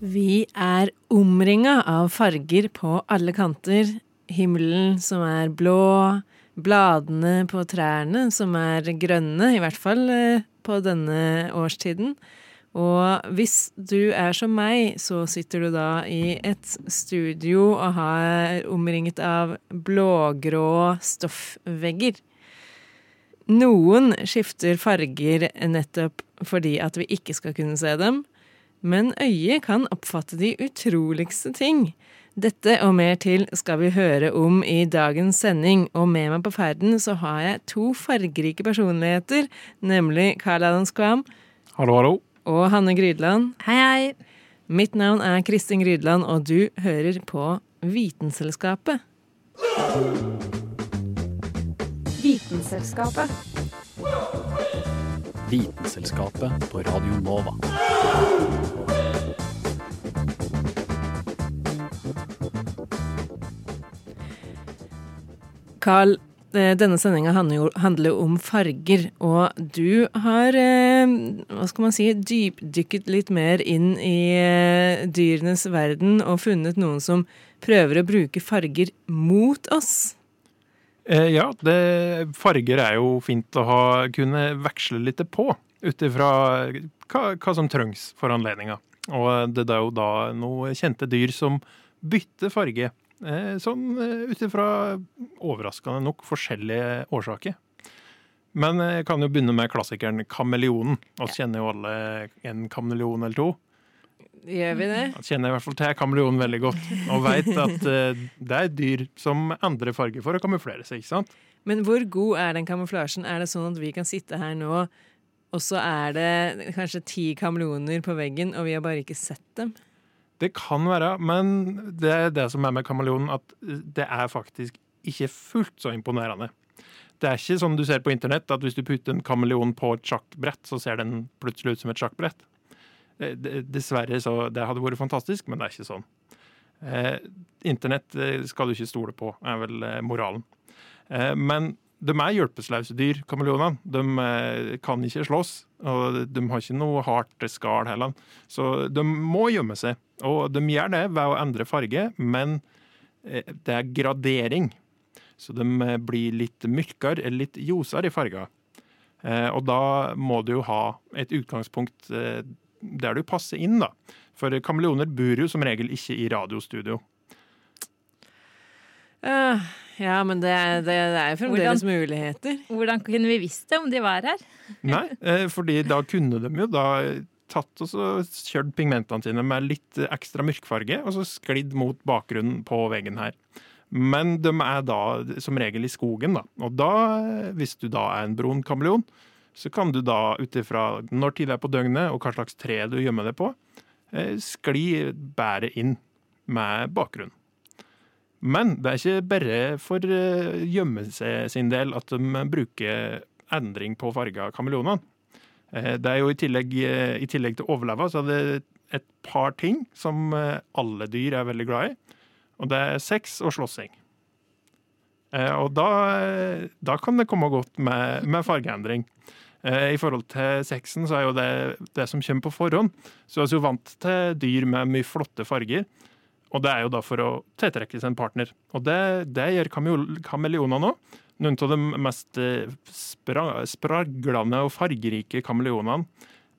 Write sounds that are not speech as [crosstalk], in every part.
Vi er omringa av farger på alle kanter. Himmelen som er blå, bladene på trærne som er grønne, i hvert fall eh, på denne årstiden. Og hvis du er som meg, så sitter du da i et studio og har omringet av blågrå stoffvegger. Noen skifter farger nettopp fordi at vi ikke skal kunne se dem, men øyet kan oppfatte de utroligste ting. Dette og mer til skal vi høre om i dagens sending, og med meg på ferden så har jeg to fargerike personligheter, nemlig Karl Adam Skvam Hallo, hallo. og Hanne Grydland. Hei, hei. Mitt navn er Kristin Grydland, og du hører på Vitenselskapet. Vitenselskapet. Vitenselskapet på Radio Nova. Carl, eh, denne sendinga handler jo om farger, og du har, eh, hva skal man si, dypdykket litt mer inn i eh, dyrenes verden og funnet noen som prøver å bruke farger mot oss. Eh, ja, det, farger er jo fint å ha, kunne veksle litt på, ut ifra hva, hva som trengs for anledninga. Og det er jo da noen kjente dyr som bytter farge, eh, sånn eh, ut ifra overraskende nok forskjellige årsaker. Men jeg kan jo begynne med klassikeren kameleonen. Vi kjenner jo alle en kameleon eller to. Gjør vi det? Jeg kjenner i hvert fall til kameleonen veldig godt, og veit at uh, det er dyr som endrer farge for å kamuflere seg. ikke sant? Men hvor god er den kamuflasjen? Er det sånn at vi kan sitte her nå, og så er det kanskje ti kameleoner på veggen, og vi har bare ikke sett dem? Det kan være, men det er det som er med kameleonen, at det er faktisk ikke fullt så imponerende. Det er ikke sånn du ser på internett, at hvis du putter en kameleon på et sjakkbrett, så ser den plutselig ut som et sjakkbrett. Eh, Dessverre, så det hadde vært fantastisk, men det er ikke sånn. Eh, internett eh, skal du ikke stole på, er vel eh, moralen. Eh, men de er hjelpeløse dyr, kameleonene. De kan ikke slåss, og de har ikke noe hardt skall heller. Så de må gjemme seg. Og de gjør det ved å endre farge, men det er gradering. Så de blir litt mørkere eller litt ljosere i farger. Og da må du jo ha et utgangspunkt der du passer inn, da. For kameleoner bor jo som regel ikke i radiostudio. Uh, ja, men det, er- det, det er jo fremdeles muligheter. Hvordan kunne vi visst det om de var her? Nei, eh, fordi da kunne de jo da tatt og så kjørt pigmentene sine med litt ekstra mørkfarge, og så sklidd mot bakgrunnen på veggen her. Men de er da som regel i skogen, da. Og da, hvis du da er en brun kameleon, så kan du da ut ifra når tid det er på døgnet og hva slags tre du gjemmer det på, eh, skli bedre inn med bakgrunn. Men det er ikke bare for eh, gjemme seg sin del at de bruker endring på farger av kameleonene. Eh, Det er jo i tillegg, i tillegg til å overleve, så er det et par ting som alle dyr er veldig glad i. Og det er sex og slåssing. Eh, Og da, eh, da kan det komme godt med, med fargeendring. Eh, I forhold til sexen så er jo det det som kommer på forhånd. Så vi er jo vant til dyr med mye flotte farger. Og det er jo da for å tiltrekke seg en partner. Og det, det gjør kamel- kameleonene òg. Noen av de mest spra, spraglende og fargerike kameleonene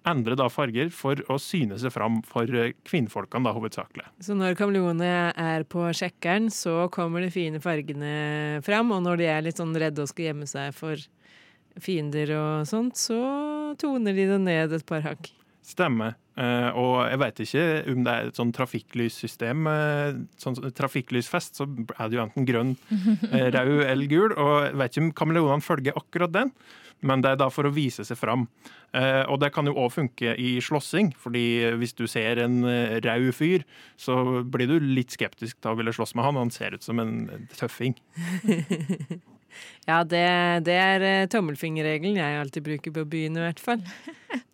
endrer da farger for å syne seg fram for eh, kvinnfolkene, da hovedsakelig. Så når kameleonene er på sjekkeren, så kommer de fine fargene fram, og når de er litt sånn redde og skal gjemme seg for fiender og sånt, så toner de det ned et par hakk. Stemmer. Uh, og jeg vet ikke om det er et sånn trafikklyssystem. Uh, sånn trafikklysfest, så er det jo enten grønn, uh, [laughs] rød eller gul. Og jeg vet ikke om kameleonene følger akkurat den, men det er da for å vise seg fram. Eh, og det kan jo òg funke i slåssing, fordi hvis du ser en eh, rød fyr, så blir du litt skeptisk til å ville slåss med han. Han ser ut som en tøffing. [laughs] Ja, det, det er eh, tommelfingerregelen jeg alltid bruker på byen, i hvert fall. [laughs]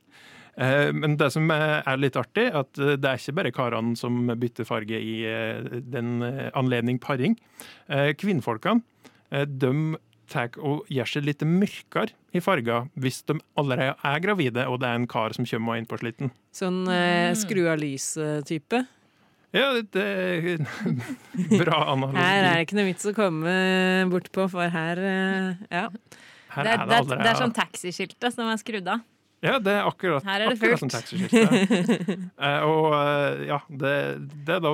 Eh, Men det som er litt artig, at eh, det er ikke bare karene som bytter farge i eh, den anledning paring. Eh, Kvinnfolkene de tar og gjør seg litt mørkere i farger hvis de allerede er gravide og det er en kar som kommer inn på slitten. Sånn eh, skru av lys-type. Ja, det er [laughs] bra analogi. Her er det ikke noe vits å komme bortpå, for her eh, Ja. Her Det er, det, er, det er sånn taxiskiltet som er skrudd av. Ja, det er akkurat, Her er det akkurat som taxiskiltet. [laughs] Eh, og eh, ja, det, det er da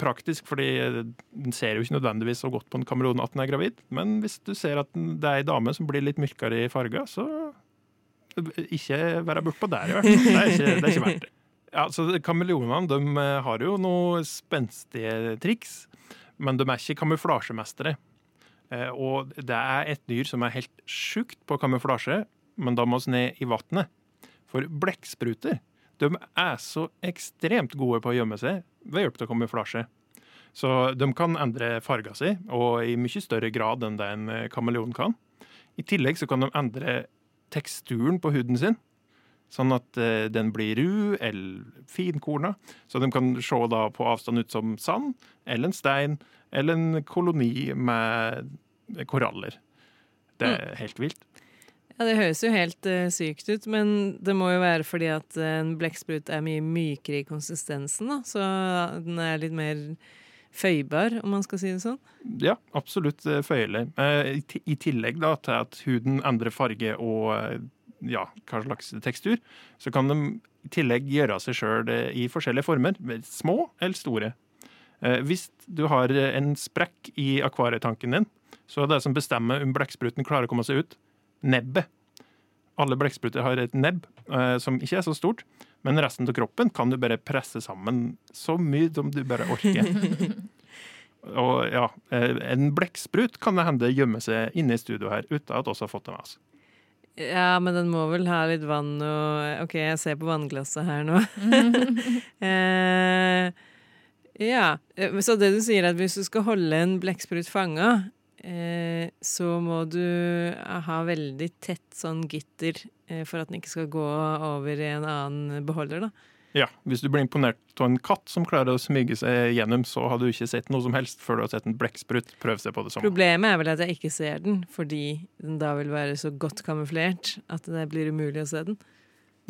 praktisk, fordi den ser jo ikke nødvendigvis så godt på en kameleon at den er gravid. Men hvis du ser at den- det er ei dame som blir litt mørkere i farga, så ikke være bortpå der, i hvert fall. Det er ikke, det er ikke verdt det. Ja, så Kameleonene de eh, har jo noen spenstige triks, men de er ikke kamuflasjemestere. Eh, Og det er et dyr som er helt sjukt på kamuflasje, men da må vi ned i vannet. For blekkspruter de er så ekstremt gode på å gjemme seg ved hjelp av kamuflasje. Så de kan endre farga si, og i mye større grad enn det en eh, kameleon kan. I tillegg så kan de endre teksturen på huden sin, sånn at eh, den blir ru eller finkorna. Så de kan se da på avstand ut som sand, eller en stein, eller en koloni med koraller. Det er helt vilt. Ja, Det høres jo helt uh, sykt ut, men det må jo være fordi at eh, en blekksprut er mye mykere i konsistensen, da. Så den er litt mer føybar, om man skal si det sånn. Ja, absolutt eh, føyelig. Uh, I I tillegg da, til at huden endrer farge og uh, ja, hva slags tekstur, så kan de i tillegg gjøre seg sjøl i forskjellige former. Små eller store. Hvis du har en sprekk i akvarietanken din, så er det som bestemmer om blekkspruten klarer å komme seg ut, nebbet. Alle blekkspruter har et nebb eh, som ikke er så stort, men resten av kroppen kan du bare presse sammen så mye som du bare orker. [laughs] Og ja, eh, en blekksprut kan det hende gjemmer seg inne i studio her uten at oss har fått det med oss. Ja, men den må vel ha litt vann og OK, jeg ser på vannglasset her nå. [laughs] eh, ja, eh, så det du sier er at hvis du skal holde en blekksprut fanga, eh, så må du ha veldig tett sånn gitter eh, for at den ikke skal gå over i en annen beholder, da. Ja, Hvis du blir imponert av en katt som klarer å smyge seg gjennom, så har du ikke sett noe som helst før du har sett en blekksprut prøve seg på det samme. Problemet er vel at jeg ikke ser den, fordi den da vil være så godt kamuflert at det blir umulig å se den.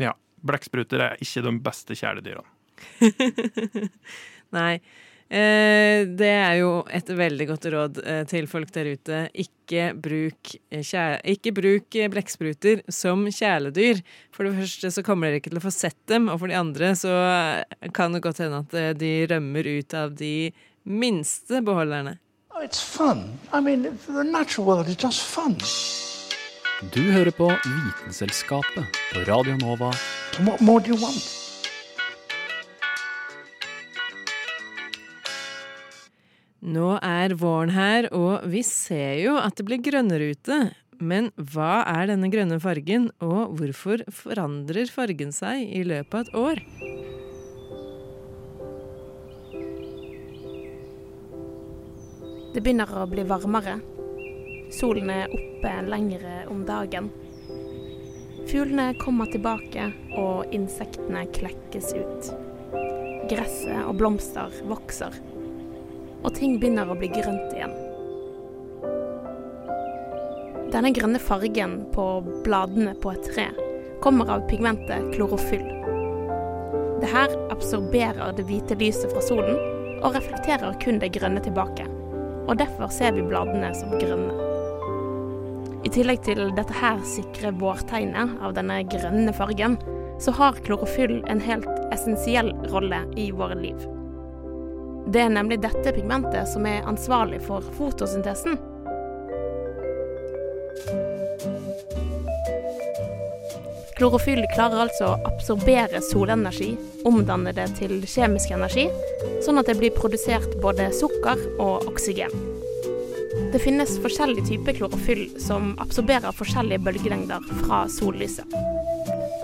Ja, Blekkspruter er ikke de beste kjæledyrene. [laughs] Nei. Eh, det er jo et veldig godt råd eh, til folk der ute. Ikke bruk, eh, ikke bruk blekkspruter som kjæledyr. For det første så kommer dere ikke til å få sett dem, og for de andre så kan det godt hende at de rømmer ut av de minste beholderne. Oh, it's fun. I mean, the natural world is just fun. Du hører på Vitenselskapet på Radio Nova. What more do you want? Nå er våren her, og vi ser jo at det blir grønnere ute. Men hva er denne grønne fargen, og hvorfor forandrer fargen seg i løpet av et år? Det begynner å bli varmere. Solen er oppe lengre om dagen. Fuglene kommer tilbake, og insektene klekkes ut. Gresset og blomster vokser, og ting begynner å bli grønt igjen. Denne grønne fargen på bladene på et tre kommer av pigmentet klorofyll. Det her absorberer det hvite lyset fra solen og reflekterer kun det grønne tilbake. Og derfor ser vi bladene som grønne. I tillegg til dette her sikre vårtegnet av denne grønne fargen, så har klorofyll en helt essensiell rolle i våre liv. Det er nemlig dette pigmentet som er ansvarlig for fotosyntesen. Klorofyll klarer altså å absorbere solenergi, omdanne det til kjemisk energi, sånn at det blir produsert både sukker og oksygen. Det finnes forskjellige typer klorofyll som absorberer forskjellige bølgelengder fra sollyset.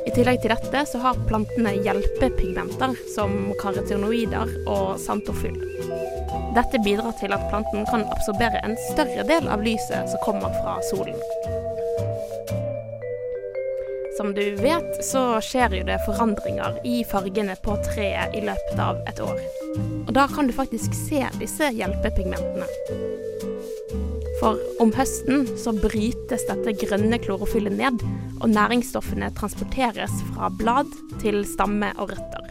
I tillegg til dette så har plantene hjelpepigmenter som karotenoider og santofyll. Dette bidrar til at planten kan absorbere en større del av lyset som kommer fra solen. Som du vet, så skjer jo det forandringer i fargene på treet i løpet av et år. Og da kan du faktisk se disse hjelpepigmentene. For om høsten så brytes dette grønne klorofyllet ned, og næringsstoffene transporteres fra blad til stamme og røtter.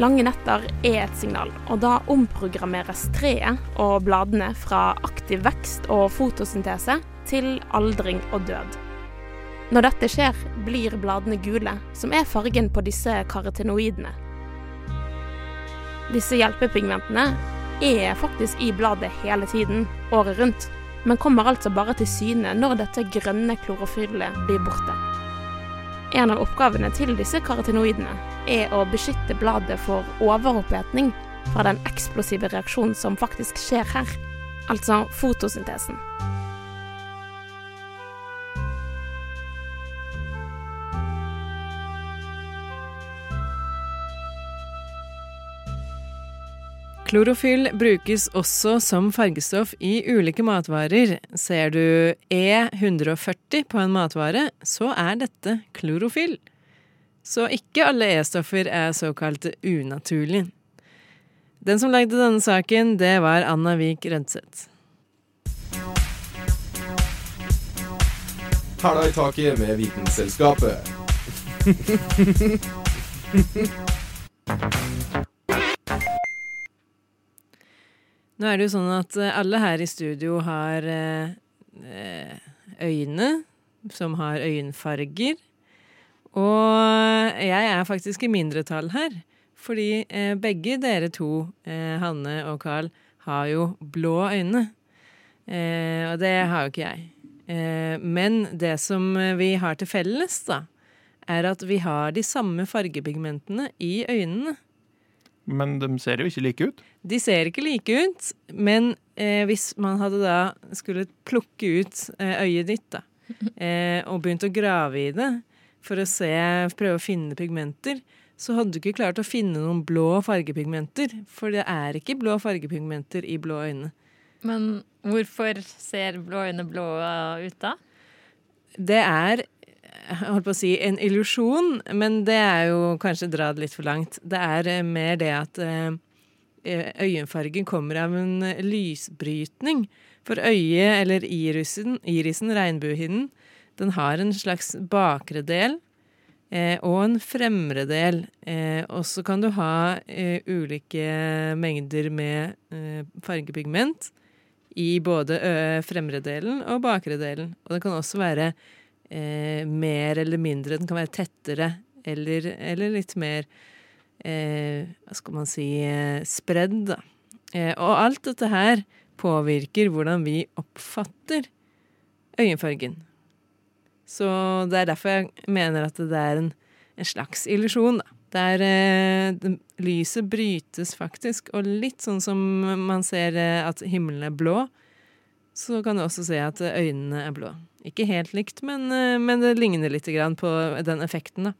Lange netter er et signal, og da omprogrammeres treet og bladene fra aktiv vekst og fotosyntese til aldring og død. Når dette skjer, blir bladene gule, som er fargen på disse karotenoidene. Disse hjelpepigmentene er faktisk i bladet hele tiden, året rundt, men kommer altså bare til syne når dette grønne klorofyllet blir borte. En av oppgavene til disse karotenoidene er å beskytte bladet for overopphetning fra den eksplosive reaksjonen som faktisk skjer her, altså fotosyntesen. Klorofyll brukes også som fargestoff i ulike matvarer. Ser du E140 på en matvare, så er dette klorofyll. Så ikke alle E-stoffer er såkalt unaturlige. Den som lagde denne saken, det var Anna Vik Rønseth. Hæla i taket med Vitenselskapet. [laughs] Nå er det jo sånn at eh, alle her i studio har eh, eh, øyne som har øyenfarger. Og jeg er faktisk i mindretall her. Fordi begge dere to, Hanne og Carl, har jo blå øyne. Og det har jo ikke jeg. men det som vi har til felles, da, er at vi har de samme fargepigmentene i øynene. Men de ser jo ikke like ut. De ser ikke like ut, men eh, hvis man hadde da skulle plukke ut eh, øyet ditt, da, [laughs] eh, og begynt å grave i det for å se, prøve å finne pigmenter, så hadde du ikke klart å finne noen blå fargepigmenter. For det er ikke blå fargepigmenter i blå øyne. Men hvorfor ser blå øyne blå ut da? Det er holdt på å si en illusjon, men det er jo kanskje dra det litt for langt. Det er eh, mer det at eh, eh, øyenfargen kommer av en lysbrytning. For øyet, eller irisen, irisen regnbuehinnen, den har en slags bakre del eh, og en fremre del. Eh, og så kan du ha eh, ulike mengder med fargepigment i både fremre delen og bakre delen. Og det kan også være eh, mer eller mindre. Den kan være tettere eller, eller litt mer eh, Hva skal man si eh, spredd, da. Eh, og alt dette her påvirker hvordan vi oppfatter øyenfargen. Så det er derfor jeg mener at det er en, en slags illusjon, da. Der eh, lyset brytes faktisk, og litt sånn som man ser eh, at himmelen er blå, så kan du også se at øynene er blå. Ikke helt likt, men, eh, men det ligner litt på den effekten.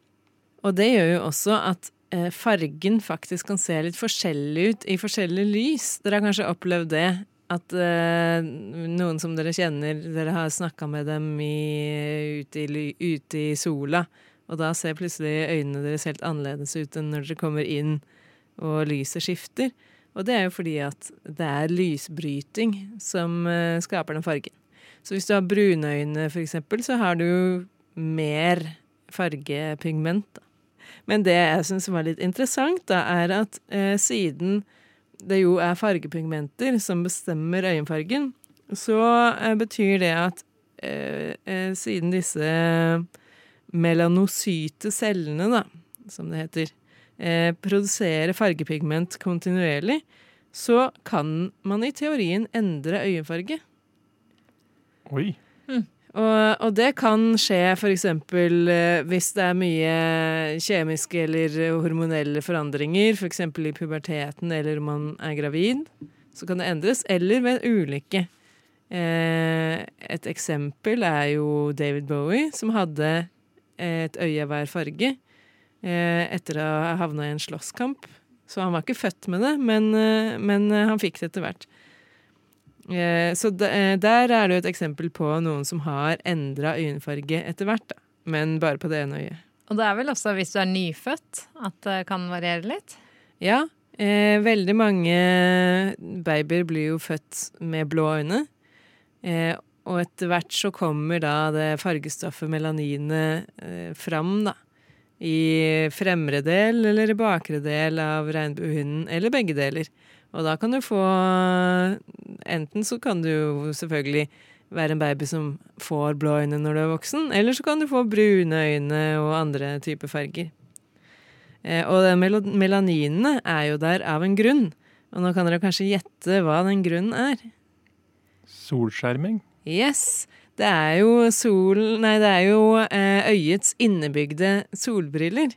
Og det gjør jo også at eh, fargen faktisk kan se litt forskjellig ut i forskjellig lys. Dere har kanskje opplevd det? At uh, noen som dere kjenner, dere har snakka med dem i, ute, i, ute, i, sola, og da ser plutselig øynene deres helt annerledes ut enn når dere kommer inn og lyset skifter. Og det er jo fordi at det er lysbryting som skaper den fargen. Så hvis du har brunøyne, for eksempel, så har du mer fargepigment. Men det jeg syns var litt interessant, da, er at eh, siden det jo er fargepigmenter som bestemmer øyenfargen, så eh, betyr det at siden disse melanocyte cellene, da, som det heter, eh, produsere fargepigment kontinuerlig, så kan man i teorien endre øyenfarge. Oi. Og, og det kan skje f.eks. hvis det er mye kjemiske eller hormonelle forandringer, f.eks. For i puberteten eller om man er gravid. Så kan det endres. Eller ved en ulykke. Eh, et eksempel er jo David Bowie, som hadde et øye hver farge eh, etter å ha havna i en slåsskamp. Så han var ikke født med det, men, eh, men han fikk det etter hvert. Eh, så eh, der er det jo et eksempel på noen som har endra øyenfarge etter hvert. Men bare på det ene øyet. Og det er vel også hvis du er nyfødt at det kan variere litt? Ja. Eh, veldig mange babyer blir jo født med blå øyne. Eh, og etter hvert så kommer da det fargestoffet melaninet eh, fram, da. I fremre del eller i bakre del av regnbuehunden, eller begge deler. Og da kan du få Enten så kan du jo selvfølgelig være en baby som får blå øyne når du er voksen, eller så kan du få brune øyne og andre typer farger. Eh, og melaninene er jo der av en grunn. Og nå kan dere kanskje gjette hva den grunnen er. Solskjerming? Yes. Det er jo sol Nei, det er jo eh, øyets innebygde solbriller.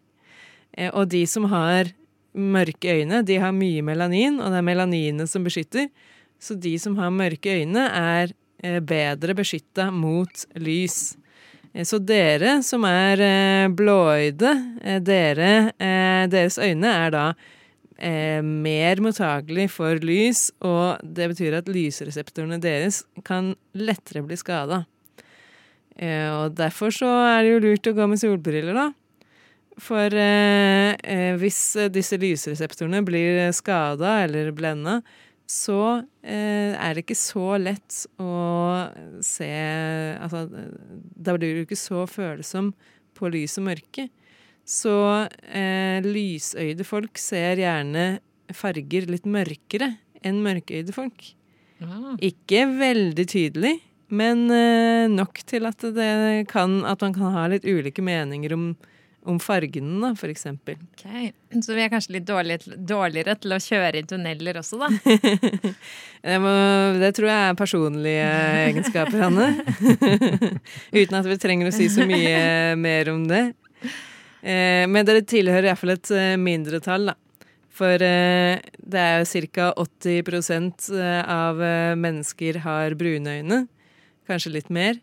Eh, og de som har mørke øyne, de har mye melanin, og det er melaninet som beskytter. Så de som har mørke øyne, er eh, bedre beskytta mot lys. Eh, så dere som er eh, blåøyde, dere, deres øyne er da mer mottagelig for lys, og det betyr at lysreseptorene deres kan lettere bli skada. Og derfor så er det jo lurt å gå med solbriller, da. For eh, eh, hvis disse lysreseptorene blir skada eller blenda, så eh, er det ikke så lett å se Altså, da blir du ikke så følsom på lys og mørke. Så eh, lysøyde folk ser gjerne farger litt mørkere enn mørkeøyde folk. Ja. Ikke veldig tydelig, men eh, nok til at, det kan, at man kan ha litt ulike meninger om om fargene, da, for eksempel. Okay. Så vi er kanskje litt dårligere, dårligere til å kjøre i tunneler også, da? [laughs] det, må, det, tror jeg er personlige [laughs] egenskaper, Hanne. [laughs] Uten at vi trenger å si så mye mer om det. Eh, men dere tilhører iallfall et eh, mindretall, da. For eh, det er jo ca. 80% av mennesker har brune øyne. Kanskje litt mer.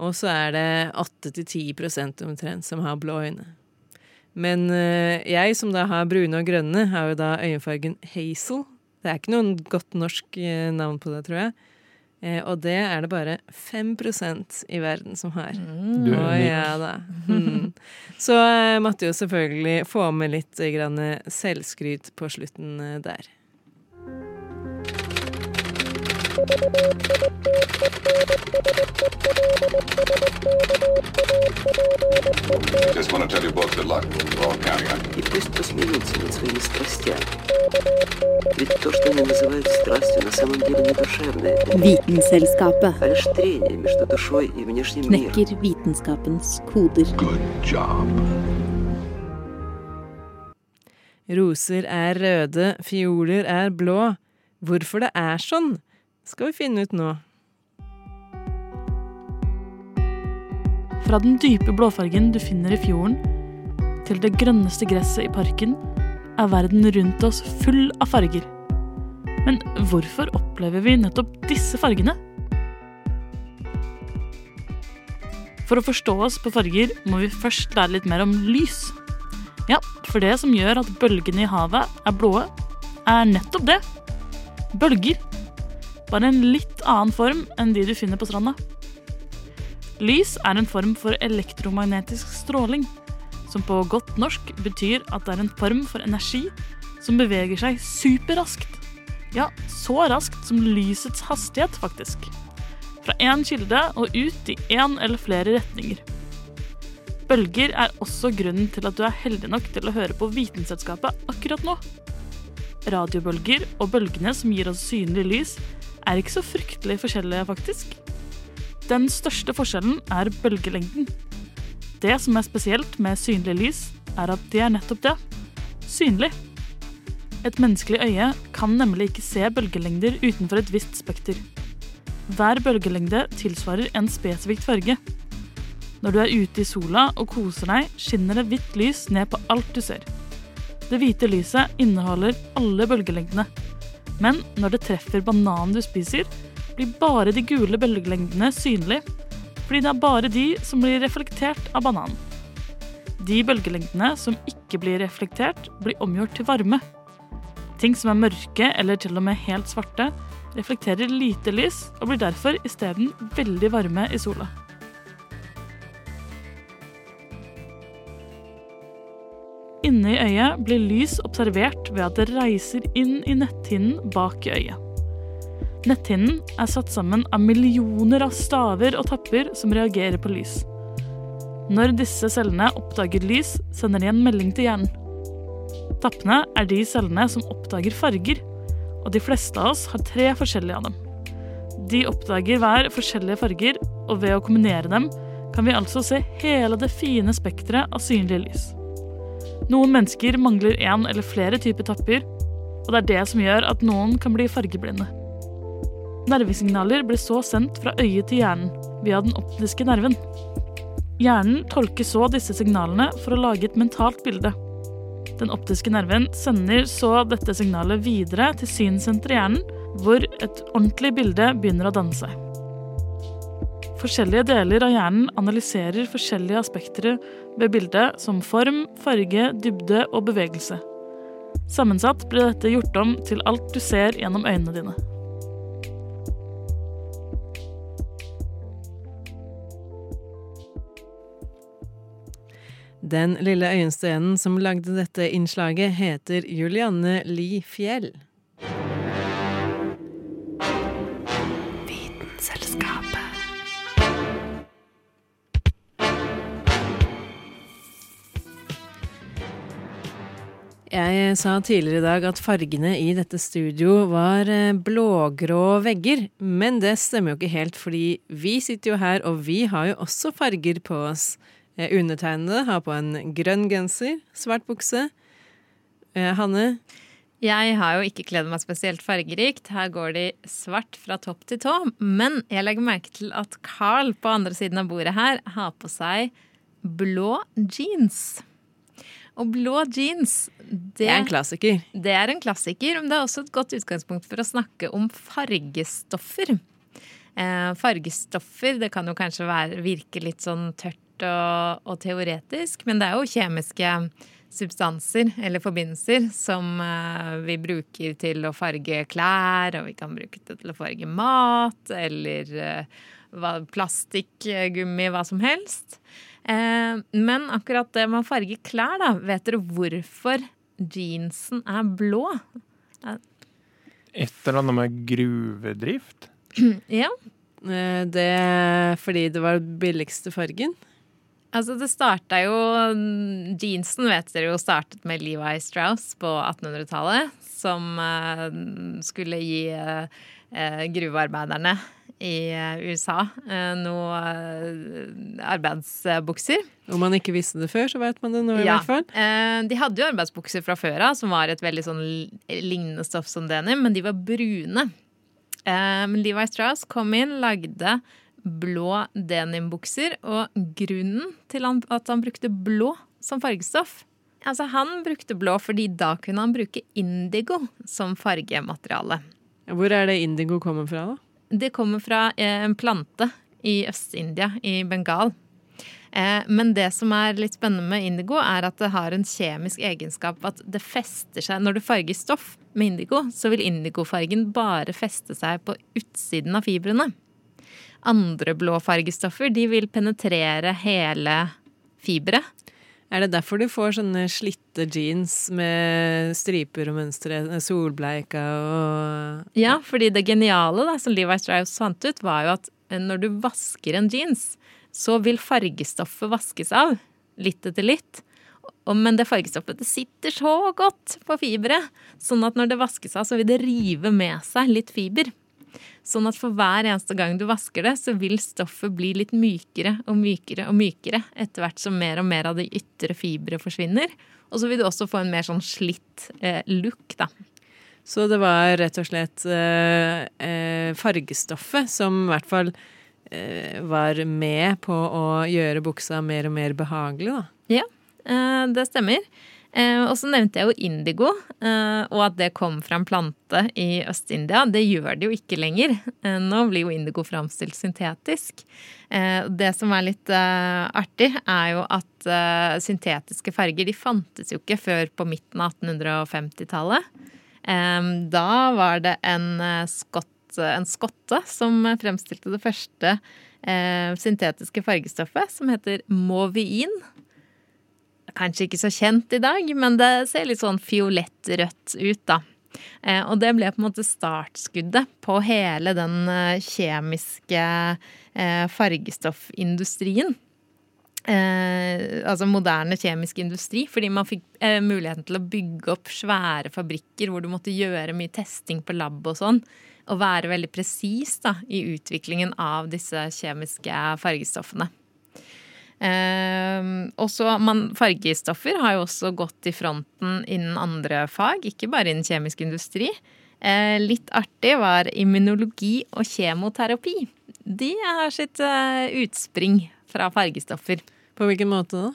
Og så er det 8-10% omtrent som har blå øyne. Men uh, jeg som da har brune og grønne, har jo da øyenfargen hazel. Det er ikke noen godt norsk uh, navn på det, tror jeg. Uh, og det er det bare 5% i verden som har. Mm. Du er ja da. Mm. Så jeg måtte jo selvfølgelig få med litt grann selvskryt på slutten der. Just want to tell you both good luck. We're all counting on you. И пусть посмеются над своими страстями. Ведь то, что они называют страстью, на самом деле не душевное. Vitenselskapet А лишь трение между душой и внешним миром. knekker vitenskapens koder. Good job. Roser er røde, fioler er blå. Hvorfor det er sånn, Skal vi finne ut nå. Fra den dype blåfargen du finner i fjorden, til det grønneste gresset i parken, er verden rundt oss full av farger. Men hvorfor opplever vi nettopp disse fargene? For å forstå oss på farger må vi først lære litt mer om lys. Ja, for det som gjør at bølgene i havet er blåe, er nettopp det. Bølger. Bare en litt annen form enn de du finner på stranda. Lys er en form for elektromagnetisk stråling, som på godt norsk betyr at det er en form for energi som beveger seg superraskt. Ja, så raskt som lysets hastighet, faktisk. Fra én kilde og ut i én eller flere retninger. Bølger er også grunnen til at du er heldig nok til å høre på Vitenselskapet akkurat nå. Radiobølger og bølgene som gir oss synlig lys, er ikke så fryktelig forskjellige, faktisk. Den største forskjellen er bølgelengden. Det som er spesielt med synlig lys, er at de er nettopp det synlig. Et menneskelig øye kan nemlig ikke se bølgelengder utenfor et visst spekter. hver bølgelengde tilsvarer en spesifikk farge. Når du er ute i sola og koser deg, skinner det hvitt lys ned på alt du ser. Det hvite lyset inneholder alle bølgelengdene. Men når det treffer bananen du spiser, blir bare de gule bølgelengdene synlige, fordi det er bare de som blir reflektert av bananen. De bølgelengdene som ikke blir reflektert, blir omgjort til varme. Ting som er mørke eller til og med helt svarte, reflekterer lite lys og blir derfor isteden veldig varme i sola. Inne i øyet blir lys observert ved at det reiser inn i netthinnen bak i øyet. Netthinnen er satt sammen av millioner av staver og tapper som reagerer på lys. Når disse cellene oppdager lys, sender de en melding til hjernen. Tappene er de cellene som oppdager farger, og de fleste av oss har tre forskjellige av dem. De oppdager hver forskjellige farger, og ved å kombinere dem kan vi altså se hele det fine spekteret av synlig lys. Noen mennesker mangler én eller flere typer tapper, og det er det som gjør at noen kan bli fargeblinde. Nervesignaler blir så sendt fra øyet til hjernen via den optiske nerven. Hjernen tolker så disse signalene for å lage et mentalt bilde. Den optiske nerven sender så dette signalet videre til synssenteret i hjernen, hvor et ordentlig bilde begynner å danne seg. Forskjellige deler av hjernen analyserer forskjellige aspekter ved bildet, som form, farge, dybde og bevegelse. Sammensatt blir dette gjort om til alt du ser gjennom øynene dine. Den lille øyenstenen som lagde dette innslaget, heter Julianne Li Fjell. Jeg sa tidligere i dag at fargene i dette studio var eh, blågrå vegger, men det stemmer jo ikke helt, fordi vi sitter jo her, og vi har jo også farger på oss. Eh, undertegnede har på en grønn genser, svart bukse. Eh, Hanne? Jeg har jo ikke kledd meg spesielt fargerikt. Her går de svart fra topp til tå. Men jeg legger merke til at Carl på andre siden av bordet her har på seg blå jeans. Og blå jeans det, Det er en klassiker. Det er en klassiker, men det er også et godt utgangspunkt for å snakke om fargestoffer. Eh, fargestoffer det kan jo kanskje være, virke litt sånn tørt og, og, teoretisk, men det er jo kjemiske substanser eller forbindelser som eh, vi bruker til å farge klær, og vi kan bruke det til å farge mat eller eh, plastikk, gummi, hva som helst. Eh, men akkurat det med å farge klær, da. Vet dere hvorfor jeansen er blå? Et eller annet med gruvedrift? [clears throat] ja. Eh, det er fordi det var den billigste fargen? Altså, det starta jo Jeansen vet dere jo startet med Levi Strauss på 1800-tallet. Som uh, skulle gi gruvearbeiderne i USA noen noe arbeidsbukser. Om man ikke visste det før, så vet man det nå i ja. hvert fall. de hadde jo arbeidsbukser fra før av, som var et veldig sånn lignende stoff som denim, men de var brune. Men Levi Strauss kom inn, lagde blå denimbukser, og grunnen til at han brukte blå som fargestoff Altså, han brukte blå fordi da kunne han bruke indigo som fargemateriale. Hvor er det indigo kommer fra, da? Det kommer fra en plante i Øst-India, i Bengal. Men det som er litt spennende med indigo, er at det har en kjemisk egenskap at det fester seg Når du farger stoff med indigo, så vil indigofargen bare feste seg på utsiden av fibrene andre blå fargestoffer, de vil penetrere hele fiberet. Er det derfor du får sånne slitte jeans med striper og mønstre, solbleika og Ja, fordi det geniale da, som Levi Strauss fant ut, var jo at når du vasker en jeans, så vil fargestoffet vaskes av. Litt etter litt. Men det fargestoffet det sitter så godt på fiberet, sånn at når det vaskes av, så vil det rive med seg litt fiber. Sånn at for hver eneste gang du vasker det, så vil stoffet bli litt mykere og mykere og mykere etter hvert som mer og mer av de ytre fibre forsvinner. Og så vil du også få en mer sånn slitt eh, look, da. Så det var rett og slett eh, eh, fargestoffet som i hvert fall eh, var med på å gjøre buksa mer og mer behagelig, da. Ja, eh, det stemmer. Eh, og så nevnte jeg jo indigo, eh, og at det kom fra en plante i Øst-India. Det gjør det jo ikke lenger. Eh, nå blir jo indigo framstilt syntetisk. Det som er litt artig, er jo at syntetiske farger de fantes jo ikke før på midten av 1850-tallet. Eh, da var det en, skott, en skotte som fremstilte det første syntetiske fargestoffet, som heter movin. Kanskje ikke så kjent i dag, men det ser litt sånn fiolett-rødt ut, da. Eh, og det ble på en måte startskuddet på hele den eh, kjemiske eh, fargestoffindustrien. Eh, altså moderne kjemisk industri, fordi man fikk eh, muligheten til å bygge opp svære fabrikker hvor du måtte gjøre mye testing på lab og sånn, og være veldig presis i utviklingen av disse kjemiske fargestoffene. Eh, også man, fargestoffer har jo også gått i fronten innen andre fag, ikke bare innen kjemisk industri. Eh, litt artig var immunologi og kjemoterapi. De har sitt eh, utspring fra fargestoffer. På hvilken måte da?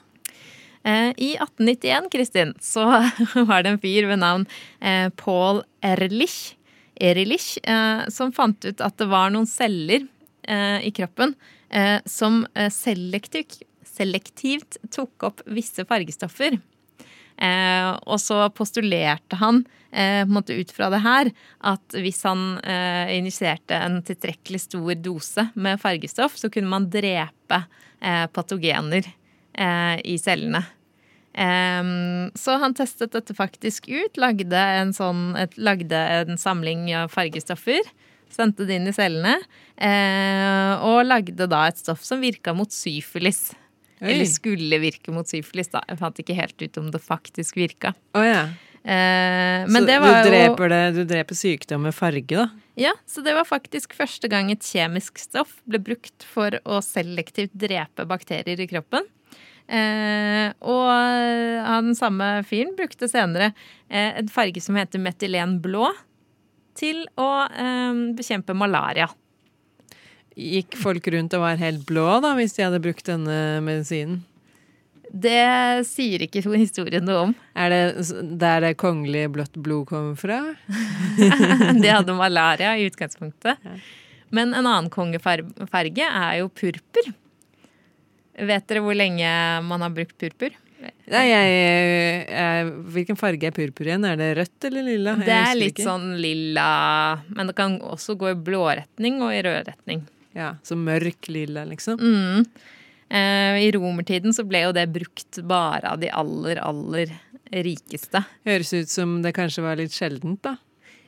Eh, I 1891, Kristin, så [laughs] var det en fyr ved navn Paul Ehrlich eh, som fant ut at det var noen celler i kroppen som selektivt, selektivt tok opp visse fargestoffer. Eh, og så postulerte han eh, ut fra det her at hvis han eh, injiserte en tilstrekkelig stor dose med fargestoff, så kunne man drepe eh, patogener eh, i cellene. Em, så han testet dette faktisk ut, lagde en, sånn, et, lagde en samling av fargestoffer. Sendte det inn i cellene, eh, og lagde da et stoff som virka mot syfilis. Oi. Eller skulle virke mot syfilis, da. Jeg fant ikke helt ut om det faktisk virka. Oh, ja. Eh, Så det var du dreper, det, du dreper sykdom med farge, da? Ja, så det var faktisk første gang et kjemisk stoff ble brukt for å selektivt drepe bakterier i kroppen. Eh, og han samme fyren brukte senere eh, en farge som heter metylenblå, til å eh, bekjempe malaria. Gikk folk rundt og var helt blå da, hvis de hadde brukt denne medisinen? Det sier ikke historien noe om. [laughs] Er det der det kongelige blått blod kommer fra? [laughs] De hadde malaria i utgangspunktet. Men en annen kongefarge er jo purpur. Vet dere hvor lenge man har brukt purpur? Nei, jeg, jeg, hvilken farge er purpur igjen? Er det rødt eller lilla? Det er litt ikke. sånn lilla, men det kan også gå i blå retning og i rød retning. Ja, Så mørk lilla, liksom? Mm. Eh, I romertiden så ble jo det brukt bare av de aller, aller rikeste. Høres ut som det kanskje var litt sjeldent, da.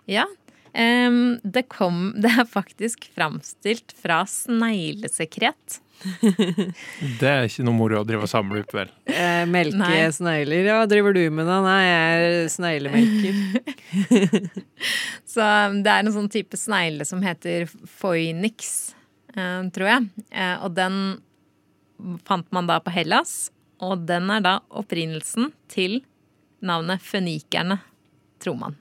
Ja. Eh, det kom [laughs] Det er faktisk framstilt fra sneglesekret. Det er ikke noe moro å drive og samle opp, vel? Eh, melke Nei. snegler. Ja, hva driver du med da? Nei, jeg er sneglemelker. [laughs] Så um, det er en sånn type snegle som heter phoenix, eh, tror jeg. Eh, og den fant man da på Hellas. Og den er da opprinnelsen til navnet fønikerne, tror man.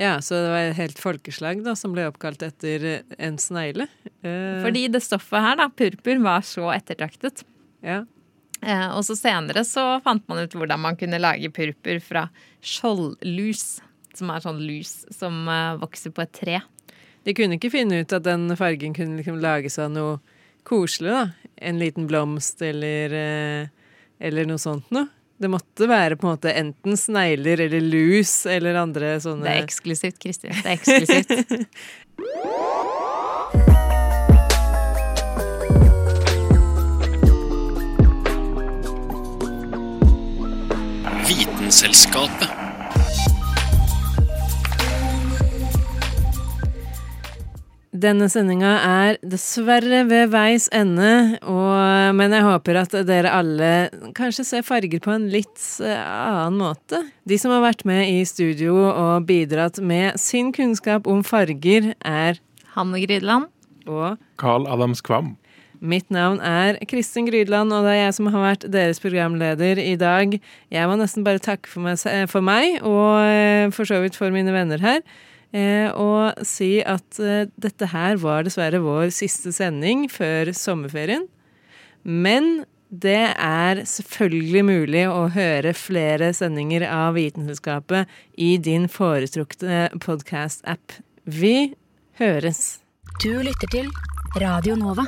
Ja, så det var et helt folkeslag da, som ble oppkalt etter en snegle. Eh, Fordi det stoffet her, da, purpur, var så ettertraktet. Ja. Eh, og så senere så fant man ut hvordan man kunne lage purpur fra skjoldlus. Som er sånn lus som eh, vokser på et tre. De kunne ikke finne ut at den fargen kunne liksom lages av noe koselig, da. En liten blomst eller, eh, eller noe sånt noe. Det måtte være på en måte enten snegler eller lus eller andre sånne Det er eksklusivt, Kristin. Det er eksklusivt. Vitenselskapet. Denne sendinga er dessverre ved veis ende, og, men jeg håper at dere alle kanskje ser farger på en litt eh, annen måte. De som har vært med i studio og bidratt med sin kunnskap om farger, er Hanne Grydeland. Og Carl Adams Kvam. Mitt navn er Kristin Grydland, og det er jeg som har vært deres programleder i dag. Jeg må nesten bare takke for meg, for meg og eh, for så vidt for mine venner her. Eh, og si at eh, dette her var dessverre vår siste sending før sommerferien. Men det er selvfølgelig mulig å høre flere sendinger av Vitenselskapet i din foretrukne podkast-app. Vi høres. Du lytter til Radio Nova.